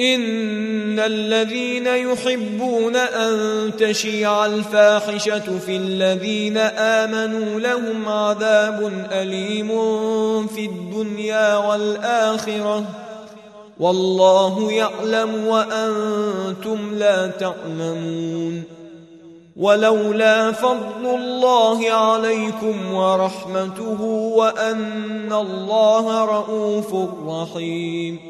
إن الذين يحبون أن تشيع الفاحشة في الذين آمنوا لهم عذاب أليم في الدنيا والآخرة. والله يعلم وأنتم لا تعلمون. ولولا فضل الله عليكم ورحمته وأن الله رءوف رحيم.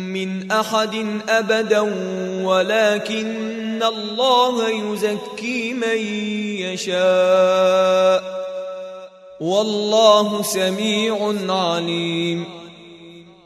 من أحد أبدا ولكن الله يزكي من يشاء. والله سميع عليم.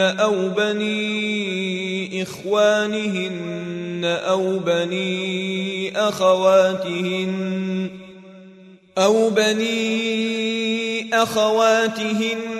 أو بني إخوانهن أو بني أخواتهن أو بني أخواتهن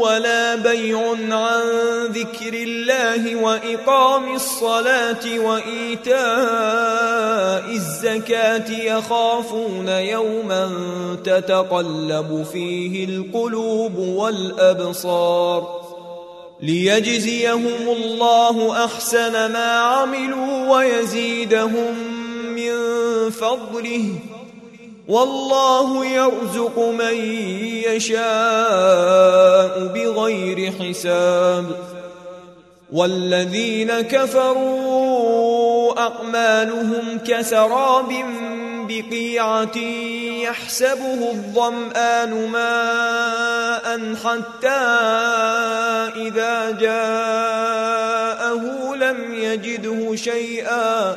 ولا بيع عن ذكر الله وإقام الصلاة وإيتاء الزكاة يخافون يوما تتقلب فيه القلوب والأبصار ليجزيهم الله أحسن ما عملوا ويزيدهم من فضله والله يرزق من يشاء بغير حساب. والذين كفروا اعمالهم كسراب بقيعة يحسبه الظمآن ماء حتى إذا جاءه لم يجده شيئا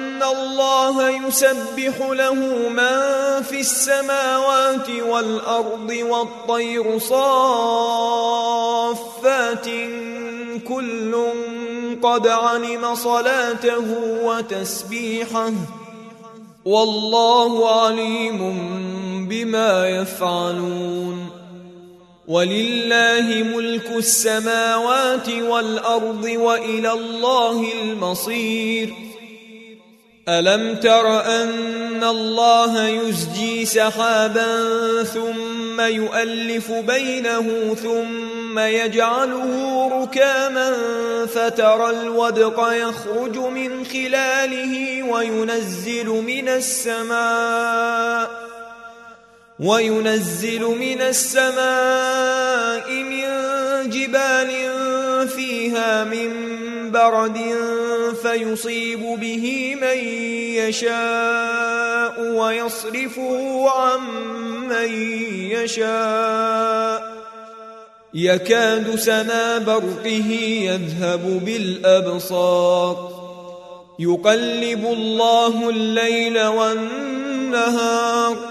الله يسبح له من في السماوات والأرض والطير صافات كل قد علم صلاته وتسبيحه والله عليم بما يفعلون ولله ملك السماوات والارض والى الله المصير ألم تر أن الله يزجي سحابا ثم يؤلف بينه ثم يجعله ركاما فترى الودق يخرج من خلاله وينزل من السماء وينزل من السماء من جبال فيها من برد فيصيب به من يشاء ويصرفه عن من يشاء. يكاد سنا برقه يذهب بالأبصار. يقلب الله الليل والنهار.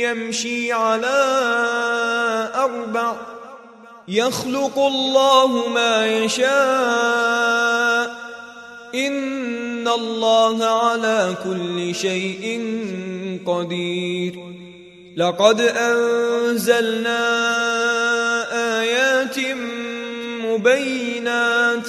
يمشي على أربع يخلق الله ما يشاء إن الله على كل شيء قدير لقد أنزلنا آيات مبينات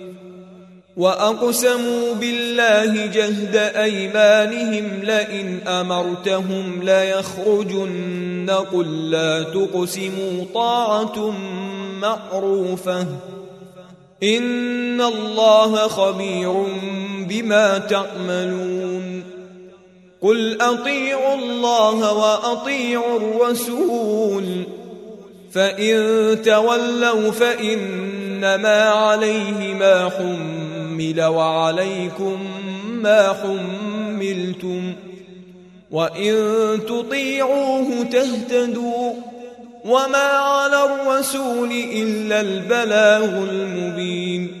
وأقسموا بالله جهد أيمانهم لئن أمرتهم ليخرجن قل لا تقسموا طاعة معروفة. إن الله خبير بما تعملون. قل أطيعوا الله وأطيعوا الرسول. فإن تولوا فإنما عليه ما حمل. يحمل وعليكم ما حملتم وإن تطيعوه تهتدوا وما على الرسول إلا البلاغ المبين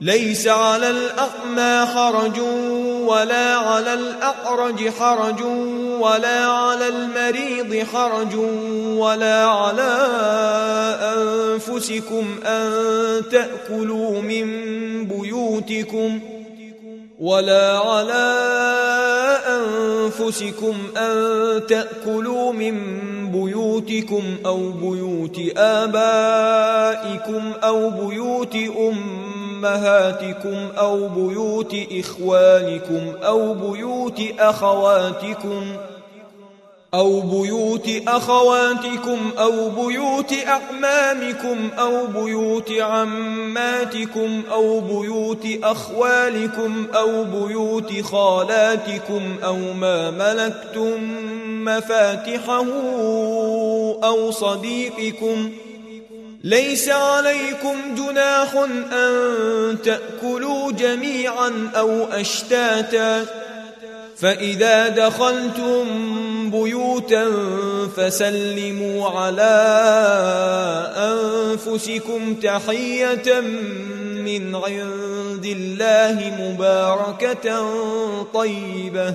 ليس على الأعمى حرج ولا على الأعرج حرج ولا على المريض حرج ولا على أنفسكم أن تأكلوا من بيوتكم ولا على أنفسكم أن تأكلوا من بيوتكم أو بيوت آبائكم أو بيوت أمكم أمهاتكم أو بيوت إخوانكم أو بيوت أخواتكم أو بيوت أخواتكم أو بيوت أعمامكم أو بيوت عماتكم أو بيوت أخوالكم أو بيوت خالاتكم أو ما ملكتم مفاتحه أو صديقكم ۖ ليس عليكم جناح أن تأكلوا جميعا أو أشتاتا. فإذا دخلتم بيوتا فسلموا على أنفسكم تحية من عند الله مباركة طيبة.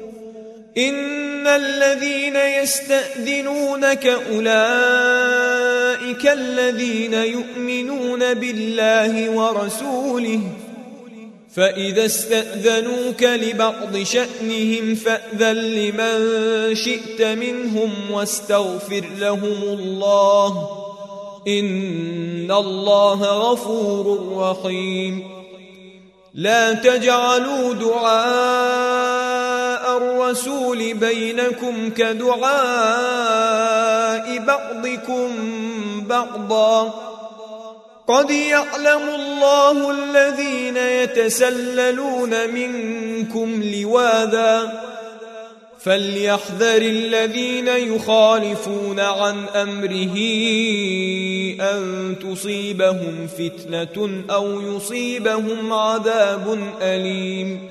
ان الذين يستاذنونك اولئك الذين يؤمنون بالله ورسوله فإذا استأذنوك لبعض شأنهم فأذن لمن شئت منهم واستغفر لهم الله إن الله غفور رحيم لا تجعلوا دعاء الرسول بينكم كدعاء بعضكم بعضا. قد يعلم الله الذين يتسللون منكم لواذا. فليحذر الذين يخالفون عن أمره أن تصيبهم فتنة أو يصيبهم عذاب أليم.